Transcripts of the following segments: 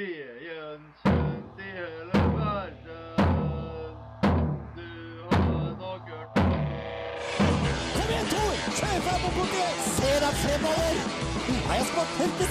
Er gjenkjent i hele verden. Du har nok hørt om Kom igjen, Tor! Kjør frem og politiet! Se deg fremover! Nei, jeg spart helt til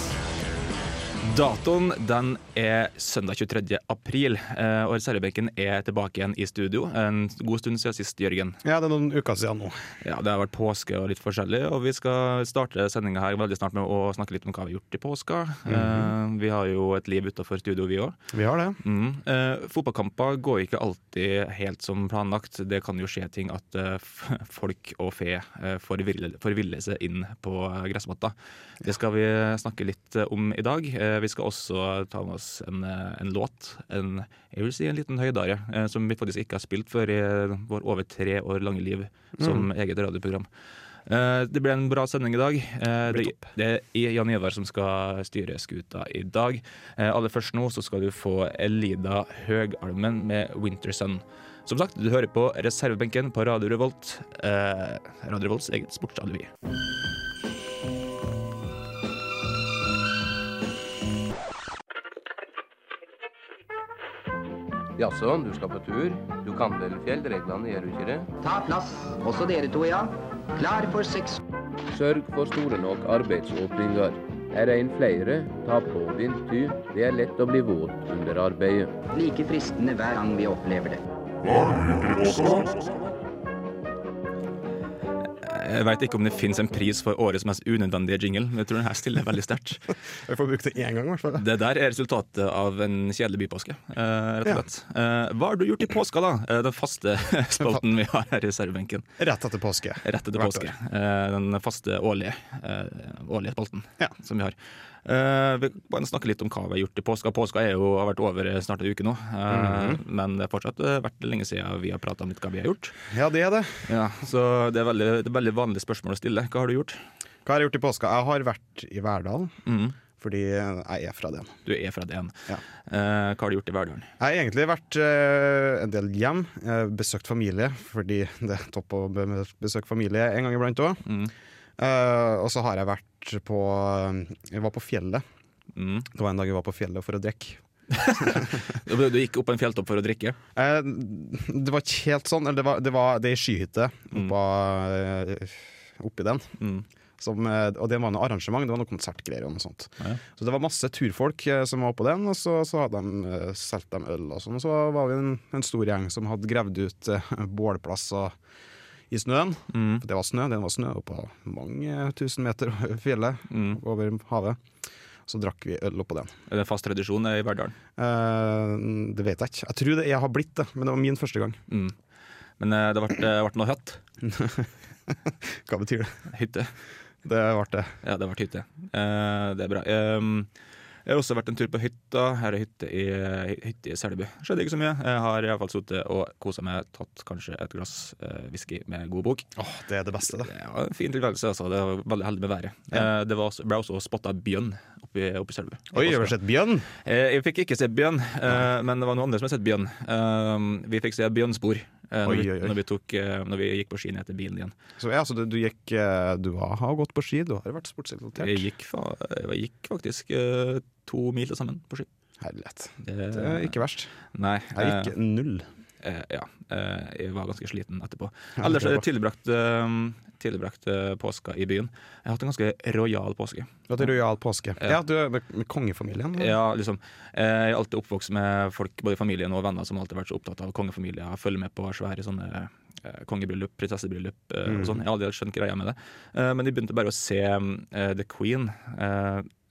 Datoen den er søndag 23. april, eh, og reservebenken er tilbake igjen i studio. En god stund siden sist, Jørgen. Ja, det er noen uker siden nå. Ja, Det har vært påske og litt forskjellig, og vi skal starte sendinga her veldig snart med å snakke litt om hva vi har gjort i påska. eh, vi har jo et liv utafor studio, vi òg. Vi har det. Mm. Fotballkamper går ikke alltid helt som planlagt. Det kan jo skje ting at folk og fe forviller, seg inn på gressmatta. Det skal vi snakke litt om i dag. Vi skal også ta med oss en, eh, en låt, en, jeg vil si en liten høydare, eh, som vi faktisk ikke har spilt før i eh, vår over tre år lange liv som eget radioprogram. Det blir en bra sending i dag. Det, det er Jan Ivar som skal styre skuta i dag. Aller først nå så skal du få Elida Høgalmen med 'Winter Sun'. Som sagt, du hører på reservebenken på Radio Revolt. Radio Revolts eget sportsalibi. Jaså, du skal på tur? Du kan vel fjellreglene, gjør du ikke det? Ta plass, også dere to, ja. Klar for seks. Sørg for store nok arbeidsåpninger. Er en flere, ta på vindty. Det er lett å bli våt under arbeidet. Like fristende hver gang vi opplever det. Jeg veit ikke om det fins en pris for årets mest unødvendige jingle, men jeg tror den her stiller veldig sterkt. Vi får brukt det én gang, i hvert fall. Det der er resultatet av en kjedelig bypåske, eh, rett og slett. Ja. hva har du gjort i påska, da? Eh, Den faste spalten vi har her i reservebenken. Rett etter påske. Rett etter påske. Eh, Den faste årlige, eh, årlige spalten Ja. som vi har. Eh, Vi kan snakke litt om hva vi har gjort i påska. Påska er jo, har vært over snart en uke nå, Mm -hmm. men det har fortsatt eh, vært lenge siden vi har prata om litt hva vi har gjort. Ja, det er det. Ja, så det er veldig, det er veldig vanlig spørsmål å stille. Hva har du gjort? Hva har jeg gjort i påska? Jeg har vært i Verdal, Mm. fordi jeg er fra den. Du er fra den. Ja. Hva har du gjort i Verdalen? Jeg har egentlig vært en del hjem, besøkt familie, fordi det er topp å besøke familie en gang iblant òg. Mm. og så har jeg vært på Jeg var på fjellet. Mm. Det var en dag jeg var på fjellet for å drikke. Du gikk opp en fjelltopp for å drikke? Eh, det var ikke helt sånn. Eller det, var, det, var, det ei skyhytte oppa, mm. oppi den. Mm. Som, eh, og det var noe arrangement, det var noe konsertgreier og noe sånt. Ja. Så det var masse turfolk eh, som var oppå den, og så, så hadde de eh, solgt dem øl og sånn. Og så var vi en, en stor gjeng som hadde gravd ut eh, bålplass og, i snøen. Mm. For det var snø, den var snø oppå mange tusen meter over fjellet, Mm. over havet. Så drakk vi øl oppå den. Er det fast tradisjon i Verdalen? Eh, det vet jeg ikke. Jeg tror det jeg har blitt det, men det var min første gang. Mm. Men eh, det ble, det ble noe høtt? Hva betyr det? Hytte? Det ble det. Ja, det ble hytte. Eh, det er bra. Um, jeg har også vært en tur på hytta. Her er hytte i, hytte i Selbu. Skjedde ikke så mye. Jeg har iallfall sittet og kosa meg, tatt kanskje et glass uh, whisky med god bok. Åh, det er det beste, det. Ja, fin tilværelse, altså. Det var veldig heldig med været. Eh, det var også, ble også spotta bjørn oppi, oppi Selbu. Oi, har du sett bjørn? Eh, Jeg fikk ikke se bjørn, eh, men det var noen andre som har sett bjørn. Eh, Vi fikk se bjørnspor eh, når, Oi, vi, oi, oi. når, vi tok, eh, når vi gikk på ski ned til bilen igjen. Så, ja, så du, du gikk eh, Du har, har gått på ski, du har vært sportsrelatert? Jeg gikk, jeg gikk faktisk eh, to mil til sammen på ski. Herlighet. Det, Det er ikke verst. Nei. Jeg gikk null. Eh, ja, eh, jeg var ganske sliten etterpå. Ellers har jeg tilbrakt, eh, tilbrakt påska i byen. Jeg har hatt en ganske rojal påske. Du har rojal påske. Ja. Du er med, med kongefamilien? eller? Ja, liksom. eh, Jeg er alltid oppvokst med folk både i familien og venner som alltid har vært så opptatt av kongefamilier. Følger med på svære sånne kongebryllup, prinsessebryllup eh, Mm. og sånn. Jeg har aldri skjønt greia med det. Eh, Men de begynte bare å se The Queen.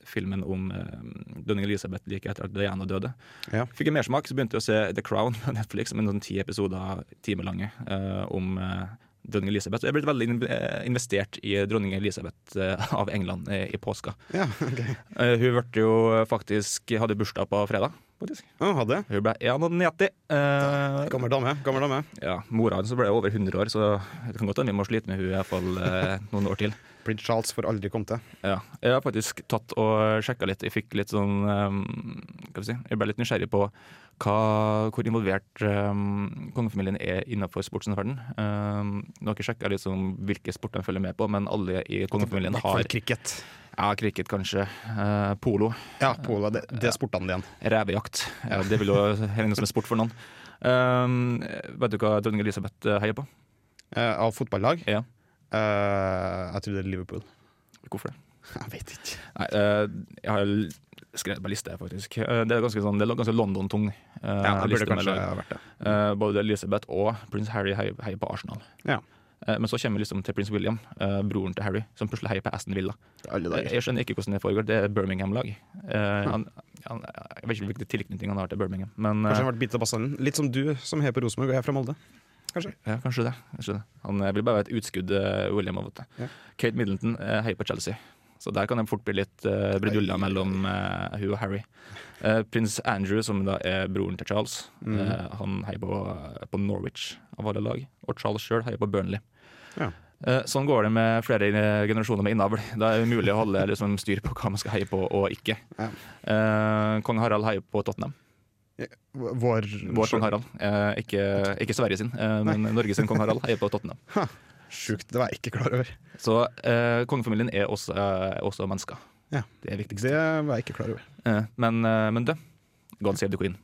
Filmen om eh, dronning Elisabeth like etter at Diana døde. Ja. Fikk en mersmak, så begynte jeg å se The Crown på Netflix, med noen ti episoder, timelange, eh, om eh, dronning Elisabeth. Jeg ble veldig eh, investert i dronning Elisabeth eh, av England eh, i påska. Ja, okay. Eh, Hun jo faktisk hadde bursdag på fredag. Faktisk. Ja, hadde. Hun ble 91. Eh, Gammel dame. Gammel dame. ja, Mora hans ble over 100 år, så det kan godt hende vi må slite med henne i hvert fall eh, noen år til. Prince Charles får aldri komme til. Ja. Jeg har faktisk tatt og sjekka litt. Jeg fikk litt sånn um, Hva si Jeg ble litt nysgjerrig på hva, hvor involvert um, kongefamilien er innenfor sportsens. Um, nå har jeg ikke sjekka litt sånn hvilke sporter de følger med på, men alle i kongefamilien har cricket. Ja, cricket kanskje. Uh, polo. Ja, polo. Det, det er sportene dine. Revejakt. Ja, det vil jo regne som en sport for noen. Um, vet du hva dronning Elisabeth eh, heier på? Uh, av fotballag? Ja. Uh, jeg tror det er Liverpool. Hvorfor det? Jeg vet ikke. Nei, uh, jeg har skrevet på liste, faktisk. Det er ganske, sånn, ganske London-tung. Ja, det burde kanskje ha vært det. Både Elisabeth og prins Harry heier, heier på Arsenal. Ja. Eh, men så kommer vi liksom til prins William, eh, broren til Harry, som plutselig heier på Aston Villa. Eh. Jeg skjønner ikke hvordan det foregår. Det er Birmingham-lag. Eh, han, han, jeg vet ikke hvilken tilknytning han har til Birmingham, men Kanskje han har vært bitt av bassen. Litt som du, som heier på Rosenborg og er fra Molde. Kanskje. Ja, kanskje det. Kanskje det. Han vil bare være et utskudd, William. av. Ja. Kate Middleton heier på Chelsea. Så der kan det fort bli litt uh, bruduljer mellom uh, hun og Harry. Uh, prins Andrew, som da er broren til Charles, Mm. uh, han heier på, på Norwich av alle lag. Og Charles sjøl heier på Burnley. Ja. Eh, sånn går det med flere eh, generasjoner med innavl. Da er det umulig å holde liksom, styr på hva man skal heie på og ikke. Ja. Eh, Kong Harald heier på Tottenham. Vår, Vår kong Harald. Eh, ikke, ikke Sverige sin, eh, men Norge sin kong Harald heier på Tottenham. Sjukt, det var jeg ikke klar over. Så eh, kongefamilien er også, eh, også mennesker. Ja. Det er viktigst. Det var jeg ikke klar over. Eh, men, eh, men du, God save the queen.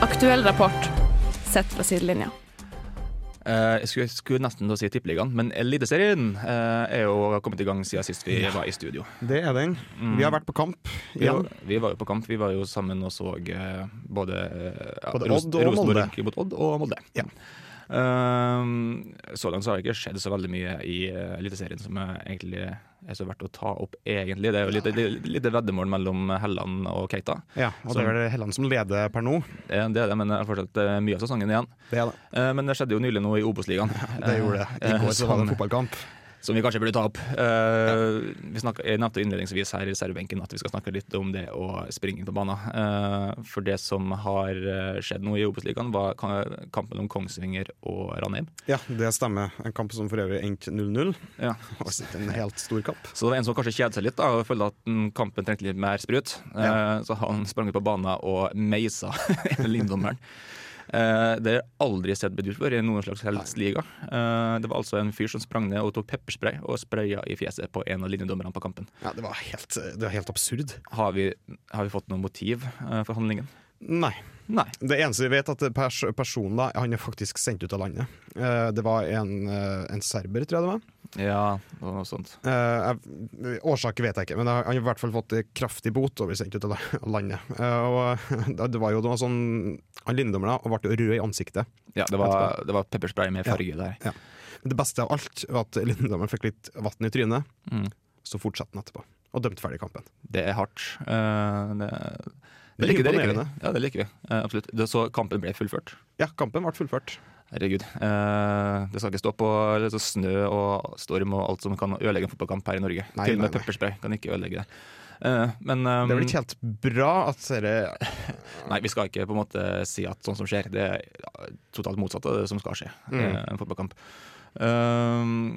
Aktuell rapport sett fra sidelinja. Eh, jeg skulle, skulle nesten da si Tippeligaen, men Eliteserien eh, er jo kommet i gang siden sist vi var i studio. Det er den. Vi har vært på kamp Vi, igjen. var- vi var jo på kamp. Vi var jo sammen og så eh, både, ja, Både Odd og. Rosenborg mot Odd og Molde. Ja. Um, så langt så har det ikke skjedd så veldig mye i uh, Eliteserien som er egentlig er så verdt å ta opp, egentlig. Det er jo litt, litt, litt veddemål mellom Helland og Keita. Ja, og det er vel Helland som leder per nå. Det er det, men det er fortsatt eh, mye av sesongen igjen. Det det. Eh, men det skjedde jo nylig nå i Obos-ligaen. Det gjorde det. I går så var det en fotballkamp. Som vi kanskje burde ta opp. Uh, vi snakket, jeg nevnte innledningsvis her i reservebenken at vi skal snakke litt om det å springe på banen. Uh, for det som har eh, skjedd nå i Obos-ligaen, var kampen om Kongsvinger og Ranheim. Ja, det stemmer. En kamp som for øvrig endte 0-0. Ja. En helt stor kamp. Så det var en som kanskje kjedet seg litt da, og følte at kampen trengte litt mer sprut. Uh, Ja. Så han sprang ut på banen og meisa lindommeren. Eh, det har aldri sett bedyrt før i noen slags helst liga. Eh, det var altså en fyr som sprang ned og tok pepperspray og spraya i fjeset på en av linjedommerne på kampen. Ja, det var helt, det var helt absurd. Har vi, har vi fått noe motiv uh, for handlingen? Nei. Nei. Det eneste vi vet, er at pers personen da, han er faktisk sendt ut av landet. Det var en, en serber, tror jeg det var. Ja, det var noe sånt. Uh, jeg, årsaken vet jeg ikke, men han har i hvert fall fått kraftig bot og blir sendt ut av landet. Uh, og det var jo noe sånn Han da, ble rød i ansiktet. Ja, det var, det var pepperspray med Ja. farge der. Ja. Men det beste av alt var at linjedommeren fikk litt vann i trynet, Mm. så fortsatte han etterpå. Og dømte ferdig kampen. Det er hardt. Uh, det, Det det liker vi. Ja, det liker vi. Uh, absolutt. Det, så kampen ble fullført. Ja, kampen ble fullført. Herregud. Eh, det skal ikke stå på snø og storm og alt som kan ødelegge en fotballkamp her i Norge. Nei, Til og med pepperspray kan ikke ødelegge det. Eh, men um, Det vel ikke helt bra at dere Nei, vi skal ikke på en måte si at sånn som skjer, det er totalt motsatt av det som skal skje. Mm. en fotballkamp. Um,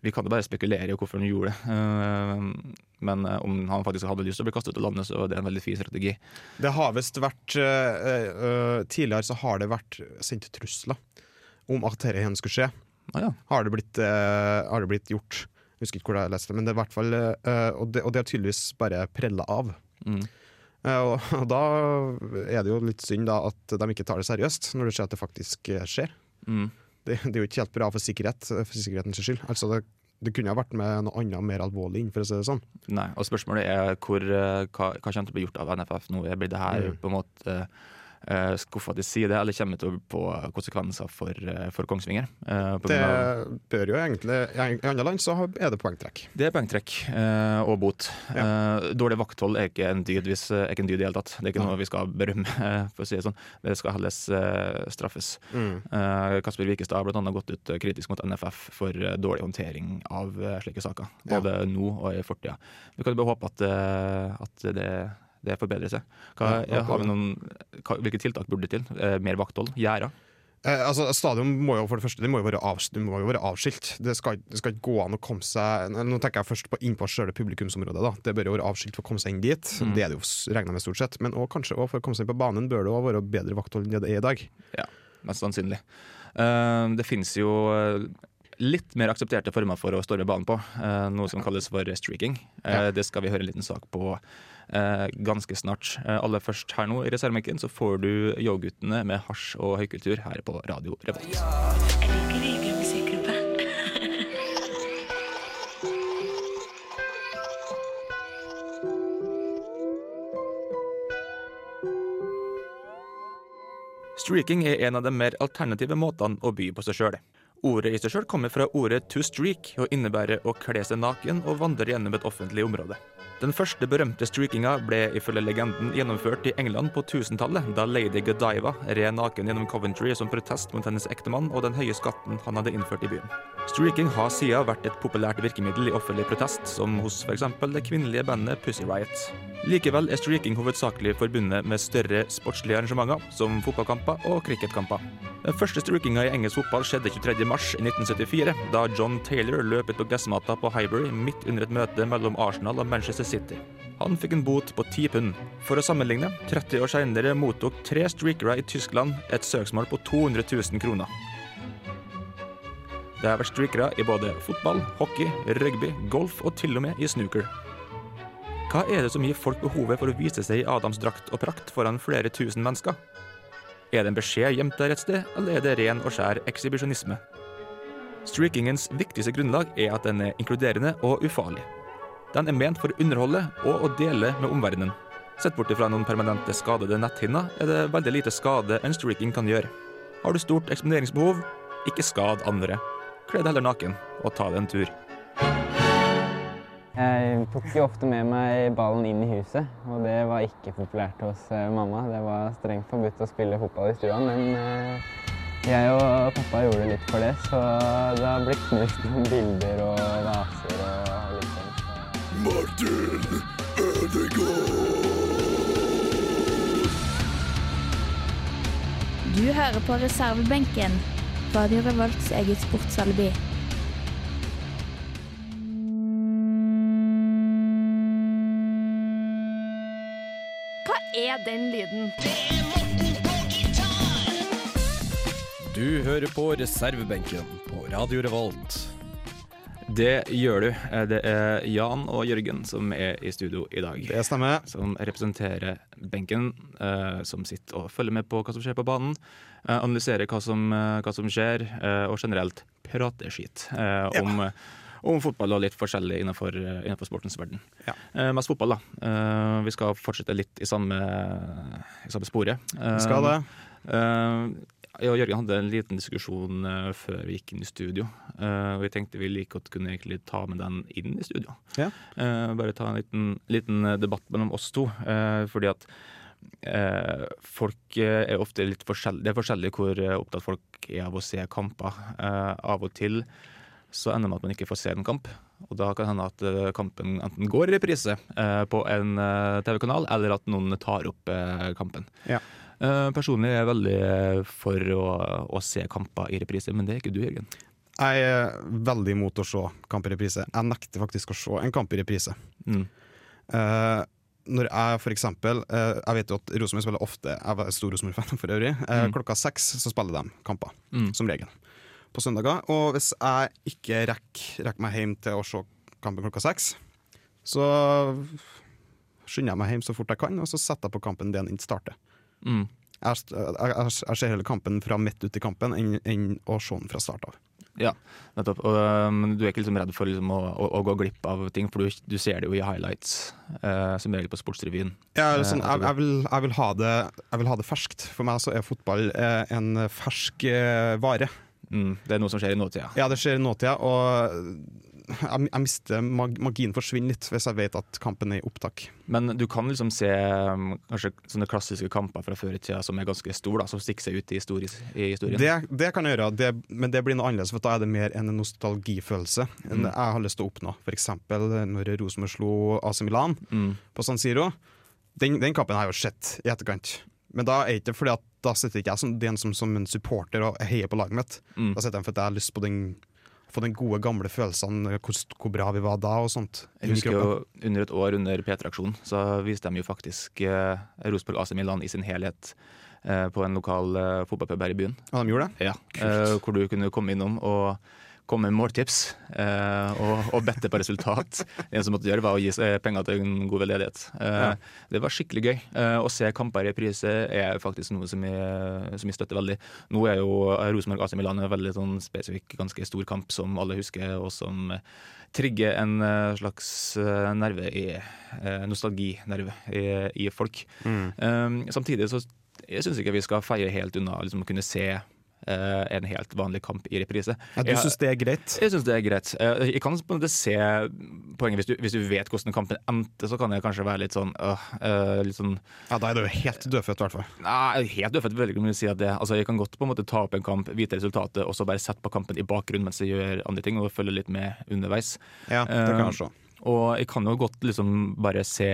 vi kan jo bare spekulere i hvorfor han gjorde det. Um, men om han faktisk hadde lyst til å bli kastet ut av landet, så det er en veldig fin strategi. Det har visst vært uh, Tidligere så har det vært sendt trusler om at dette skulle skje. Ah, ja. Har det blitt, uh, har det blitt gjort. Jeg husker ikke hvor jeg leste det, men det er hvert fall uh, og, det, og det har tydeligvis bare prella av. Mm. Uh, og, og da er det jo litt synd da at de ikke tar det seriøst, når det ser at det faktisk skjer. Mm. Det, det er jo ikke helt bra for sikkerhet, for sikkerhetens skyld. Altså det, det kunne ha vært med noe annet mer alvorlig inn, for å si det sånn. Nei, og spørsmålet er hvor, hva, hva kommer til å bli gjort av NFF nå? Blir det her Mm. på en måte uh, skuffa til side, eller kommer til å få konsekvenser for, eh, for Kongsvinger? eh, Det av- bør jo egentlig I andre land så er det poengtrekk. det er poengtrekk og bot. Eh, dårlig vakthold er ikke en dyd hvis, er ikke en dyd i det hele tatt. Det er ikke noe vi skal berømme, for å si det sånn. Det skal heller straffes. Mm. Kasper Wikestad har annet gått ut kritisk mot NFF for dårlig håndtering av slike saker. Ja. Både nå og i fortida. Vi kan bare håpe at, at det, det forbedrer seg. Hva, Ja, har vi noen, hva, hvilke tiltak burde til? Eh, mer vakthold? Gjerder? Eh, altså, stadion må jo for det første det må jo være, avs må jo være avskilt. Det skal, det skal ikke gå an å komme seg Nå tenker jeg først på innpå selve publikumsområdet. da Det bør jo være avskilt for å komme seg inn dit. Mm. Det er det jo regna med stort sett. Men også, kanskje også for å komme seg inn på banen bør det også være bedre vakthold enn det det er i dag. Ja, Mest sannsynlig. Uh, det finnes jo eh, litt mer aksepterte former for å storme banen på, eh, noe som kalles for streaking. Eh, Ja. Det skal vi høre en liten sak på eh, ganske snart. Aller først her nå i reservemikken så får du Yo-guttene med hasj og høykultur her på Radio Revolt. Streaking er en av de mer alternative måtene å by på seg sjøl. Ordet i seg sjøl kommer fra ordet to streak og innebærer å kle seg naken og vandre gjennom et offentlig område. Den første berømte streakinga ble ifølge legenden gjennomført i England på 1000-tallet, da lady Godiva red naken gjennom Coventry som protest mot hennes ektemann og den høye skatten han hadde innført i byen. Streaking har siden vært et populært virkemiddel i offentlig protest, som hos f.eks. det kvinnelige bandet Pussy Riot. Likevel er streaking hovedsakelig forbundet med større sportslige arrangementer, som fotballkamper og cricketkamper. Den første streakinga i engelsk fotball skjedde 23.3.1974, da John Taylor løp ut på gassmata på Highbury midt under et møte mellom Arsenal og Manchester City. Han fikk en bot på ti pund. For å sammenligne, 30 år senere mottok tre streakere i Tyskland et søksmål på 200 000 kroner. Det har vært streakere i både fotball, hockey, rugby, golf og til og med i snooker. Hva er det som gir folk behovet for å vise seg i Adams drakt og prakt foran flere tusen mennesker? Er det en beskjed gjemt der et sted, eller er det ren og skjær ekshibisjonisme? Streakingens viktigste grunnlag er at den er inkluderende og ufarlig. Den er ment for å underholde og å dele med omverdenen. Sett bort ifra noen permanente skadede netthinner, er det veldig lite skade en streaking kan gjøre. Har du stort eksponeringsbehov, ikke skad andre. Kle deg heller naken, og ta deg en tur. Jeg tok jo ofte med meg ballen inn i huset, og det var ikke populært hos eh, mamma. Det var strengt forbudt å spille fotball i stua, men eh, jeg og pappa gjorde litt for det, så det har blitt knust noen bilder og vaser og litt sånn. så- Martin Ødegaard. Du hører på reservebenken. Radio Revolts eget sportsalibi. Er den lyden? Du hører på reservebenken på Radio Revolt. Det gjør du. Eh, Det er Jan og Jørgen som er i studio i dag. Det stemmer. Som representerer benken, eh, som sitter og følger med på hva som skjer på banen. eh, analyserer hva som, hva som skjer, og generelt prater skit om, eh, om fotball og litt forskjellig innenfor, eh, innenfor sportens verden. Ja. Eh, mest fotball, da. Eh, vi skal fortsette litt i samme, i samme sporet. Eh, Vi skal det. Eh, jeg og Jørgen hadde en liten diskusjon eh, før vi gikk inn i studio. Eh, vi tenkte vi like godt kunne egentlig ta med den inn i studio. Ja. Eh, bare ta en liten, liten eh, debatt mellom oss to. eh, fordi at eh, folk eh, er ofte litt forskjellige. Det er forskjellig hvor eh, opptatt folk er av å se kamper. Eh, av og til så ender det med at man ikke får se en kamp. Og da kan det hende at eh, kampen enten går i reprise eh, på en eh, TV-kanal, eller at noen tar opp kampen. Ja. Personlig er jeg veldig for å, å se kamper i reprise, men det er ikke du, Jørgen. Jeg er veldig imot å se kamp i reprise. Jeg nekter faktisk å se en kamp i reprise. Mm. Uh, når jeg for eksempel eh, Jeg vet jo at Rosenborg spiller ofte Jeg er stor Rosenborg-fan for øvrig. Uh, Mm. Klokka seks så spiller de kamper, Mm. som regel. På søndager. Og hvis jeg ikke rekker, rekker meg hjem til å se kampen klokka seks, så skynder jeg meg hjem så fort jeg kan, og så setter jeg på kampen det den starter. Mm. Jeg, jeg, jeg, ser hele kampen fra midt ut i kampen enn, enn å se den fra start av. Ja, nettopp. Og, men du er ikke liksom redd for liksom, å, å, å gå glipp av ting, for du, du ser det jo i highlights, eh, som regel på Sportsrevyen. Ja, sånn, Eh, jeg, jeg, vil, jeg, vil ha det, jeg vil ha det ferskt. For meg så er fotball eh, en fersk eh, vare. Mm, det er noe som skjer i nåtida. Ja, det skjer i nåtida, og jeg, jeg mister mag, Magien forsvinner litt hvis jeg vet at kampen er i opptak. Men du kan liksom se um, kanskje sånne klassiske kamper fra før i tida som er ganske store, som stikker seg ut i, historis, i historien. Det, det kan jeg gjøre, det, men det blir noe annerledes, for da er det mer en nostalgifølelse enn Mm. jeg har lyst til å oppnå. F.eks. når Rosenborg slo AC Milan Mm. på San Siro. Den, den kampen har jeg jo sett i etterkant. Men da er det ikke fordi at da sitter ikke jeg som, den som, som en supporter og heier på laget mitt. Mm. Da sitter jeg fordi jeg har lyst på den få den gode, gamle følelsen, hvor, hvor bra vi var da og sånt. Jeg husker jo under et år under P3-aksjonen så viste de jo faktisk eh, Rosenborg AC Milan i sin helhet eh, på en lokal eh, fotballpub her i byen. Ja, de gjorde det? Ja, eh, Hvor du kunne komme innom og komme med måltips eh, og, og bette på resultat. Det eneste som måtte gjøre, var å gi eh, penger til en god veldedighet. Eh, Ja. Det var skikkelig gøy. Eh, å se kamper i reprise er faktisk noe som jeg, som jeg støtter veldig. Nå er jo Rosenborg AC Milan en veldig sånn spesifikk, ganske stor kamp som alle husker, og som trigger en eh, slags eh, nerve i eh, nostalginerve i, i folk. Mm. Samtidig så jeg syns ikke vi skal feie helt unna liksom, å kunne se eh, en helt vanlig kamp i reprise. Ja, du syns det er greit? Jeg syns det er greit. Eh, Jeg kan på en måte se poenget hvis du, hvis du vet hvordan kampen endte, så kan jeg kanskje være litt sånn øh, eh, litt sånn Ja, da er du helt dødfødt, i hvert fall. Nei, helt dødfødt vil jeg si at det Altså, Jeg kan godt på en måte ta opp en kamp, vite resultatet, og så bare sette på kampen i bakgrunnen mens jeg gjør andre ting, og følge litt med underveis. Ja, det kan jeg Eh, se. Og jeg kan jo godt liksom bare se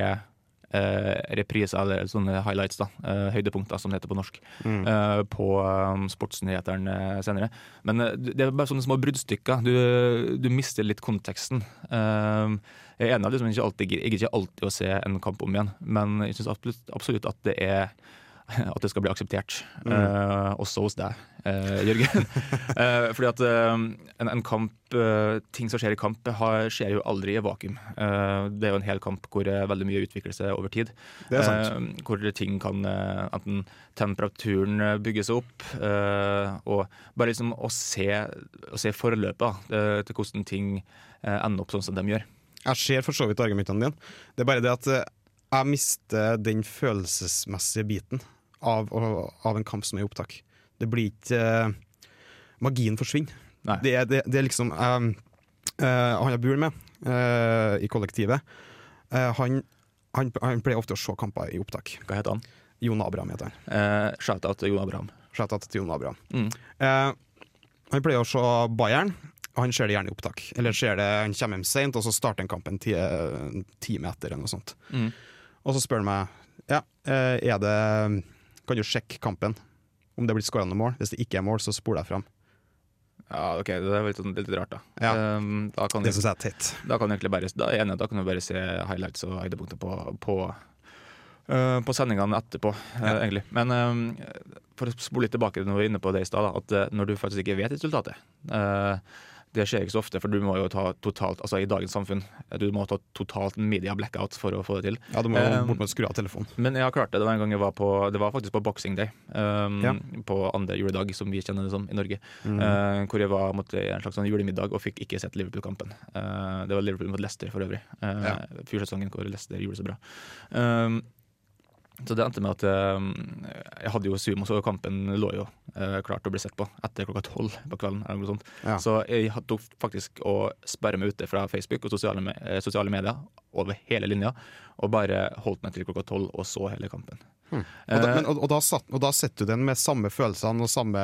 eh, reprise, eller sånne highlights, da, eh, høydepunkter som det heter på norsk, Mm. eh, på um, Sportsnyhetene senere. Men eh, det er bare sånne små bruddstykker. Du, du mister litt konteksten. Eh, jeg er enig i at liksom, ikke alltid, jeg ikke alltid å se en kamp om igjen, men jeg syns absolutt, absolutt at det er at det skal bli akseptert, Mm. uh, også hos deg, uh, Jørgen. uh, fordi at en, en kamp, ting som skjer i kamp, har, skjer jo aldri i vakuum. Det er jo en hel kamp hvor veldig mye utvikler seg over tid. Hvor ting kan enten temperaturen bygge seg opp, og bare liksom å se, å se forløpet til hvordan ting ender opp sånn som de gjør. Jeg ser for så vidt argumentene dine. Det er bare det at jeg mister den følelsesmessige biten av, av en kamp som er i opptak. Det blir ikke uh, Magien forsvinner. Det, det, det er liksom eh, uh, Han jeg bor med uh, i kollektivet, han, han, han pleier ofte å se kamper i opptak. Hva heter han? Jon Abraham heter han. Eh, Shout-out til Jon Abraham. Shout-out til Jon Abraham. Mm. Han pleier å se Bayern. og Han ser det gjerne i opptak. Eller ser det, han kommer hjem seint, og så starter han kampen ti, en time etter. Eller noe sånt. Mm. Og så spør han meg Ja, er det Kan du sjekke kampen? Om det blir skåra noe mål? Hvis det ikke er mål, så spoler jeg fram. Ja, ok, det er litt, sånn- litt rart, da. Ja. Um, da kan Det syns jeg er teit. Da kan du egentlig bare, da enig, da kan du bare se highlights og høydepunkter på, på, Uh, på sendingene etterpå, øh, egentlig. Men øh, for å spole litt tilbake til noe vi var inne på det i stad, at øh, når du faktisk ikke vet resultatet Det skjer ikke så ofte, for du må jo ta totalt Altså i dagens samfunn, du må ta totalt media blackout for å få det til. Ja, du må Um, bort med å skru av telefonen. men jeg har klart det. Det var en gang jeg var på Det var faktisk på Boxing Day. Um, Ja. På andre juledag, som vi kjenner det som i Norge. Mm. Uh, hvor jeg var mot en slags sånn julemiddag og fikk ikke sett Liverpool-kampen. Uh, det var Liverpool mot Leicester for øvrig. Uh, Ja. Fjorsesongen hvor Leicester gjorde det så bra. Um, så det endte med at um, jeg hadde jo Sumo, så kampen lå jo uh, klart å bli sett på etter klokka tolv på kvelden. Eller noe sånt. Ja. Så jeg tok faktisk å sperre meg ute fra Facebook og sosiale, me eh, sosiale medier over hele linja, og bare holdt meg til klokka tolv og så hele kampen. Hmm. Og, da, Eh, men, og, og, da satt, og da setter du den med samme følelsene og samme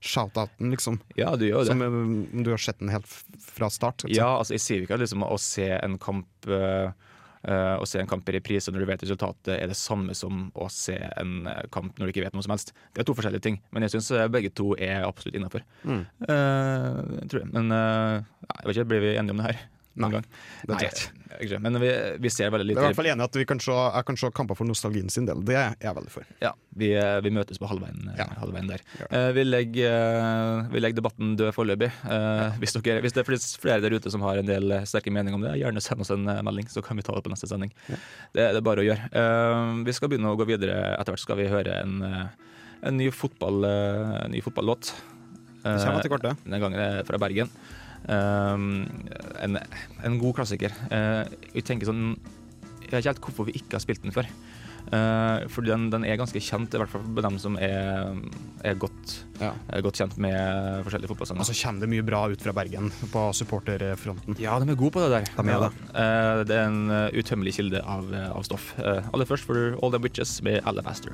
shout-outen, liksom? Ja, du gjør det. Som om du har sett den helt fra start? Liksom. Ja, altså jeg sier ikke at liksom, å se en kamp eh, eh, Å se en kamp i reprise når du vet resultatet, er det samme som å se en eh, kamp når du ikke vet noe som helst. Det er to forskjellige ting, men jeg syns begge to er absolutt innafor. Mm. tror jeg. Men uh, jeg vet ikke, blir vi enige om det her noen gang? det Nei, jeg jeg ikke. Men vi, vi ser veldig Jeg er i hvert lite fall enig at vi kan se, jeg kan se kamper for nostalgien sin del. Det er jeg veldig for. Ja, vi, eh, vi møtes på halvveien, ja. halvveien der. Eh, vi, legger, eh, vi legger debatten død foreløpig. Eh, hvis, dere- hvis det er flere- der ute som har en del eh, sterke meninger om det, gjerne send oss en eh, melding, så kan vi ta det på neste sending. Det, det er bare å gjøre. Eh, vi skal begynne å gå videre. Etter hvert skal vi høre en, eh, en ny, fotball, eh, ny fotballåt. Kommer etter hvert. Den gangen er fra Bergen. Um, en, en god klassiker. Uh, jeg tenker sånn Jeg vet ikke helt hvorfor vi ikke har spilt den før. Uh, for den, den er ganske kjent, i hvert fall for dem som er, er godt, er godt kjent med forskjellige fotballsanger. Og så kommer det mye bra ut fra Bergen på supporterfronten. Ja, de er gode på det der. De er det. Eh, det er en eh, utømmelig kilde av, eh, av stoff. Eh, aller først for All The Witches med Alabaster.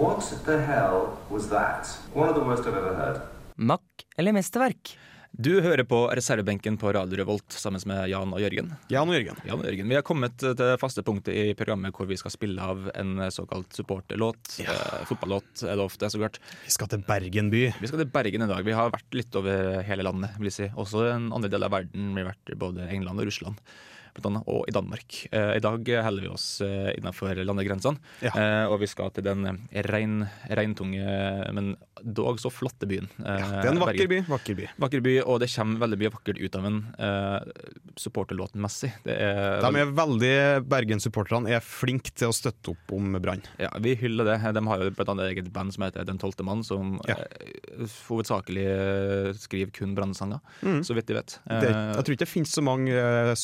What the hell was that? One of the worst I've ever heard. Mack eller mesterverk? Du hører på reservebenken på Radio Revolt sammen med Jan og Jørgen. Jan og Jørgen. Jan og Jørgen. Vi har kommet til det faste punktet i programmet hvor vi skal spille av en såkalt supporterlåt. Eh, fotballåt er det ofte, så klart. Vi skal til Bergen by. Vi skal til Bergen i dag. Vi har vært litt over hele landet, vil jeg si. Også en andre del av verden. Vi har vært i både England og Russland. Blant annet, og i Danmark. Eh, I dag holder vi oss eh, innenfor landegrensene, Ja. eh, og vi skal til den rein, reintunge, men dog så flotte byen. eh, Det er en vakker by. Vakker by. Vakker by, og det kommer veldig mye vakkert ut av en uh, supporterlåtmessig. Er De er veldig Bergen-supporterne er flinke til å støtte opp om Brann. ja, vi hyller det. De har jo blant annet eget band som heter Den tolvte mann, som eh, hovedsakelig skriver kun brannsanger, Mm. så vidt jeg vet. Det, jeg tror ikke det finnes så mange eh,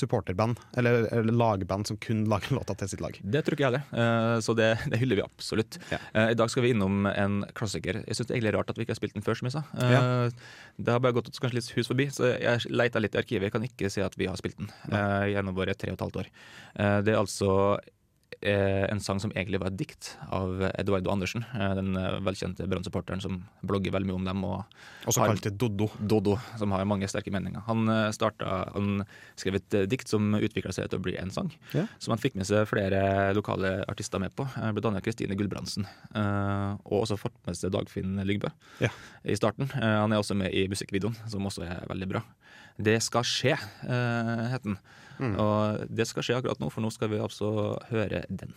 eller, eller lagband som kun lager låter til sitt lag. Det tror ikke jeg heller, uh, så det, det hyller vi absolutt. Eh, I dag skal vi innom en klassiker. Jeg syns egentlig er rart at vi ikke har spilt den før, som jeg sa. Uh, Ja. Det har bare gått kanskje litt hus forbi, så jeg leita litt i arkivet. Jeg kan ikke si at vi har spilt den gjennom våre tre og et halvt år. Det er altså en sang som egentlig var et dikt av Eduardo Andersen, eh, den eh, velkjente Brann-supporteren som blogger veldig mye om dem. Og Også har- kalt det Doddo. Dodo, som har mange sterke meninger. Han, eh, starta, han skrev et eh, dikt som utvikla seg til å bli en sang, Ja. som han fikk med seg flere lokale artister med på, eh, blant annet Kristine Gulbrandsen. eh, Og også fått med seg Dagfinn Lyngbø Ja. i starten. Eh, Han er også med i musikkvideoen, som også er veldig bra. Det skal skje, eh, het den. Mm. Og det skal skje akkurat nå, for nå skal vi altså høre den.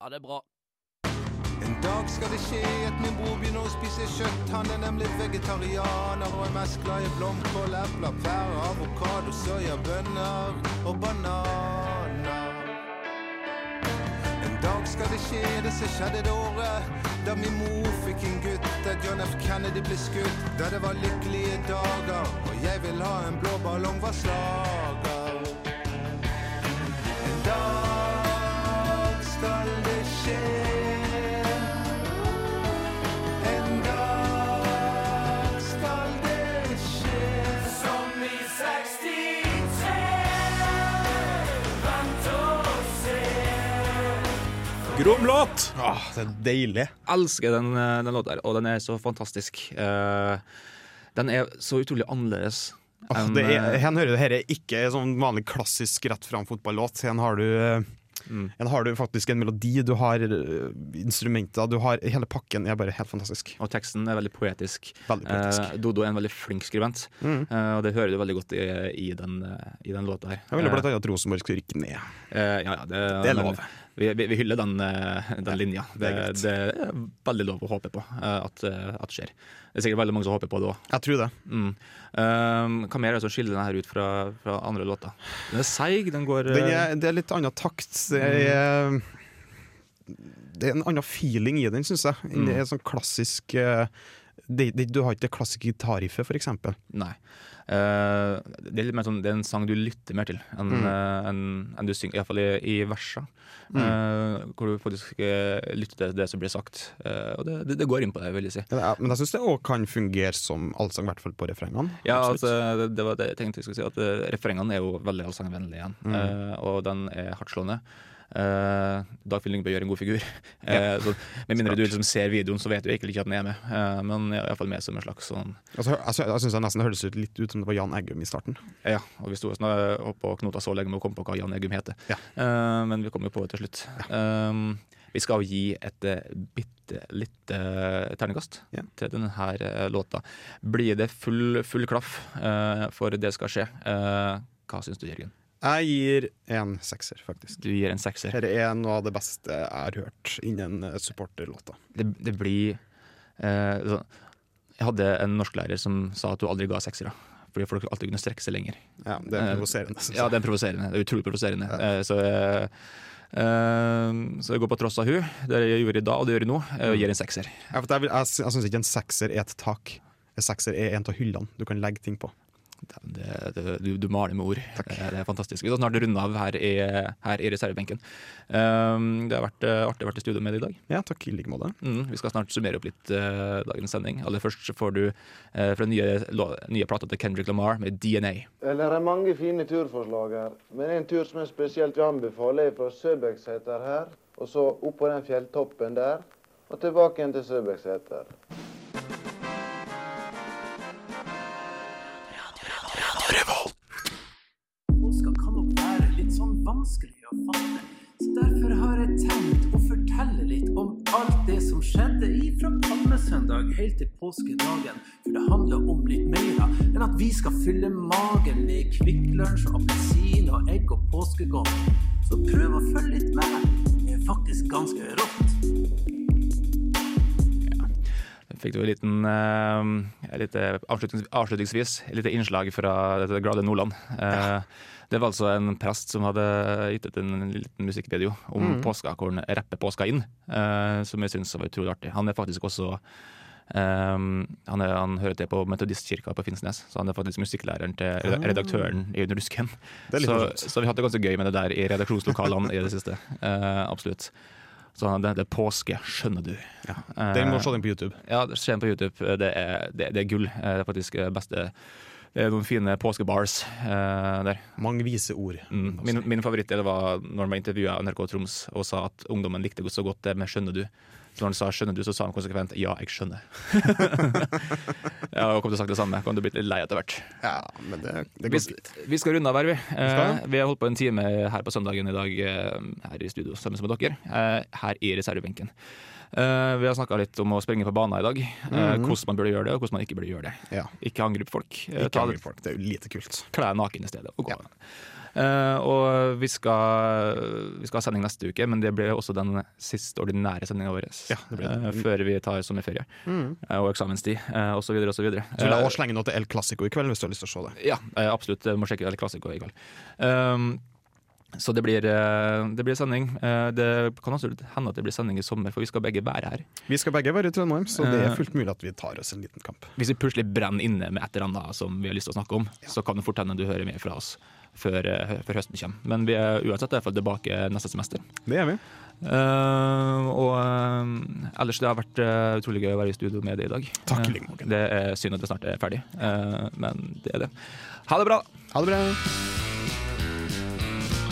Ja, det er bra. En dag skal det skje at min bror begynner å spise kjøtt. Han er nemlig vegetarianer og er mest glad i blomkål, epler, pærer, avokado, soya, bønner og bananer. Skal det skje det som skjedde det året da min mor fikk en gutt, da John F. Kennedy ble skutt, da det var lykkelige dager, og jeg vil ha en blå ballong, var slager. En dag Grom låt! Åh, det er deilig. elsker den, eh, den låta her, og den er så fantastisk. Uh, den er så utrolig annerledes. Oh, en, det er, jeg her hører du her er ikke sånn vanlig klassisk rett fram fotballåt. Her har du eh, Mm. har du faktisk en melodi, du har eh, instrumenter, du har hele pakken er bare helt fantastisk. Og teksten er veldig poetisk. Veldig poetisk. Eh, Dodo er en veldig flink skribent, Mm. eh, og det hører du veldig godt i, i, den, eh, i den låta her. Jeg ville blant Eh, annet at Rosenborg skulle rykke ned. eh, ja, ja, det, Det er men lov. Vi, vi, vi hyller den, eh, den linja. det Det, er det, er veldig lov å håpe på eh, at, det at skjer. Det er sikkert veldig mange som håper på det òg. Jeg tror det. Mm. Um, hva mer er det som skiller denne ut fra, fra andre låter? Den er seig, den går Den eh, er, det er litt annen takt. Det er, det er en annen feeling i den, syns jeg. Det Mm. er sånn klassisk eh, det, det, Du har ikke det klassiske gitarriffet, for eksempel. Nei. Eh, det, er litt mer sånn, det er en sang du lytter mer til enn Mm. uh, en, en du synger, iallfall i, i versa. Mm. Uh, hvor du faktisk eh, lytter til det som blir sagt. Eh, og det, det, det går inn på det, vil jeg si. Ja, Men jeg syns det òg kan fungere som allsang, i hvert fall på refrengene. Ja, altså, det, var det jeg tenkte jeg skulle si, at eh, refrengene er jo veldig allsangvennlige igjen. Mm. Eh, og den er hardtslående. Uh, Dagfinn Lyngbø gjør en god figur. Ja. Uh, så, med mindre du liksom ser videoen, så vet du egentlig ikke at den er med. Uh, men er iallfall med som en slags sånn Altså, jeg jeg syns det nesten hørtes ut litt ut som det var Jan Eggum i starten. Ja, og vi sto sånn, oppe og knota så lenge med å komme på hva Jan Eggum heter. Eh, men vi kom jo på det til slutt. Um, vi skal gi et eh, bitte lite terningkast til denne eh, låta. Blir det full, full klaff, uh, for det skal skje? Uh, hva syns du, Jørgen? Jeg gir en sekser, faktisk. Du gir en sekser. Dette er noe av det beste jeg har hørt innen supporterlåta. Det, det blir eh, Jeg hadde en norsklærer som sa at du aldri ga seksere. Fordi folk alltid kunne strekke seg lenger. Ja, det er Eh, provoserende, Ja, det er provoserende. Det er utrolig provoserende. Eh, Så, eh, eh, så jeg går på tross av hun. Det jeg gjorde i dag, og det gjør jeg nå, Jeg gir en sekser. Ja, jeg, vil- jeg, jeg syns ikke en sekser er et tak. En sekser er en av hyllene du kan legge ting på. Det, det, du, du maler med ord. Takk. Det er fantastisk. Vi skal snart runde av her i, her i reservebenken. Um, det har vært eh, artig å være i studio med deg i dag. Ja, takk i like måte. Mm, vi skal snart summere opp litt uh, dagens sending. Aller først så får du uh, fra den nye, nye plata til Kendrick Lamar med DNA. Eller det er mange fine turforslag her, men en tur som jeg spesielt vil anbefale er fra Søbekseter her, og så opp på den fjelltoppen der, og tilbake igjen til Søbekseter. Skjedde ifra palmesøndag helt til påskedagen. For det handler om litt mer enn at vi skal fylle magen med Kvikk Lunsj, appelsin og egg og påskegodt. Så prøv å følge litt med. Det er faktisk ganske rått. Fikk du en liten eh, litt, avslutnings, avslutningsvis et lite innslag fra dette glade Nordland. Eh, Det var altså en prest som hadde gitt ut en liten musikkvideo om Mm. påska, hvor han rapper påska inn, uh, som jeg syns var utrolig artig. Han er faktisk også Um, han, er, han hører til på Metodistkirka på Finnsnes, så han er faktisk musikklæreren til Ah. redaktøren i rusken. Så, så vi har hatt det ganske gøy med det der i redaksjonslokalene i det siste. Uh, absolutt. Så det, det er påske, skjønner du. Ja. Den må se den på YouTube. Ja, se den på YouTube. Det er, det, det er gull. Eh, Det er faktisk beste Det er noen fine påskebars eh, der. Mange vise ord. Mm. Min, min favorittdel var når man intervjua NRK Troms og sa at ungdommen likte så godt det med 'skjønner du'. Når han sa 'skjønner du', så sa han konsekvent 'ja, jeg skjønner'. ja, og kom til å sagt det samme. Kom til å bli litt lei etter hvert. Ja, men det, det Vi, går fint. vi skal runde av her, vi. Eh, vi har holdt på en time her på søndagen i dag eh, her i studio sammen med dere. eh, her i reservebenken. Uh, vi har snakka litt om å springe på banen i dag. Uh, mm -hmm. Hvordan man burde gjøre det, og hvordan man ikke burde gjøre det. Ja. Ikke angripe folk. Uh, Ikke angripe folk, det er jo lite kult. Kle naken i stedet. Og, gå. Eh, og vi skal, vi skal ha sending neste uke, men det blir også den siste ordinære sendinga vår. Ja, det blir det. eh, før vi tar sommerferie mm. eh, og eksamenstid uh, osv. osv. Så vil jeg også slenge noe til El Clásico i kveld, hvis du har lyst til å se det. Ja, eh, absolutt. Du må sjekke El Clásico i kveld. Um, så det blir, eh, det blir sending. Eh, Det kan også hende at det blir sending i sommer, for vi skal begge være her. Vi skal begge være i Trondheim, så det Eh. er fullt mulig at vi tar oss en liten kamp. Hvis vi plutselig brenner inne med et eller annet som vi har lyst til å snakke om, så kan det fort hende du hører mer fra oss før, eh, før høsten kommer. Men vi er uansett i hvert fall tilbake neste semester. Det er vi. Uh, og uh, ellers det har vært uh, utrolig gøy å være i studio med deg i dag. Takk Eh, det er synd at det snart er ferdig, eh, men det er det. Ha det bra! Ha det bra!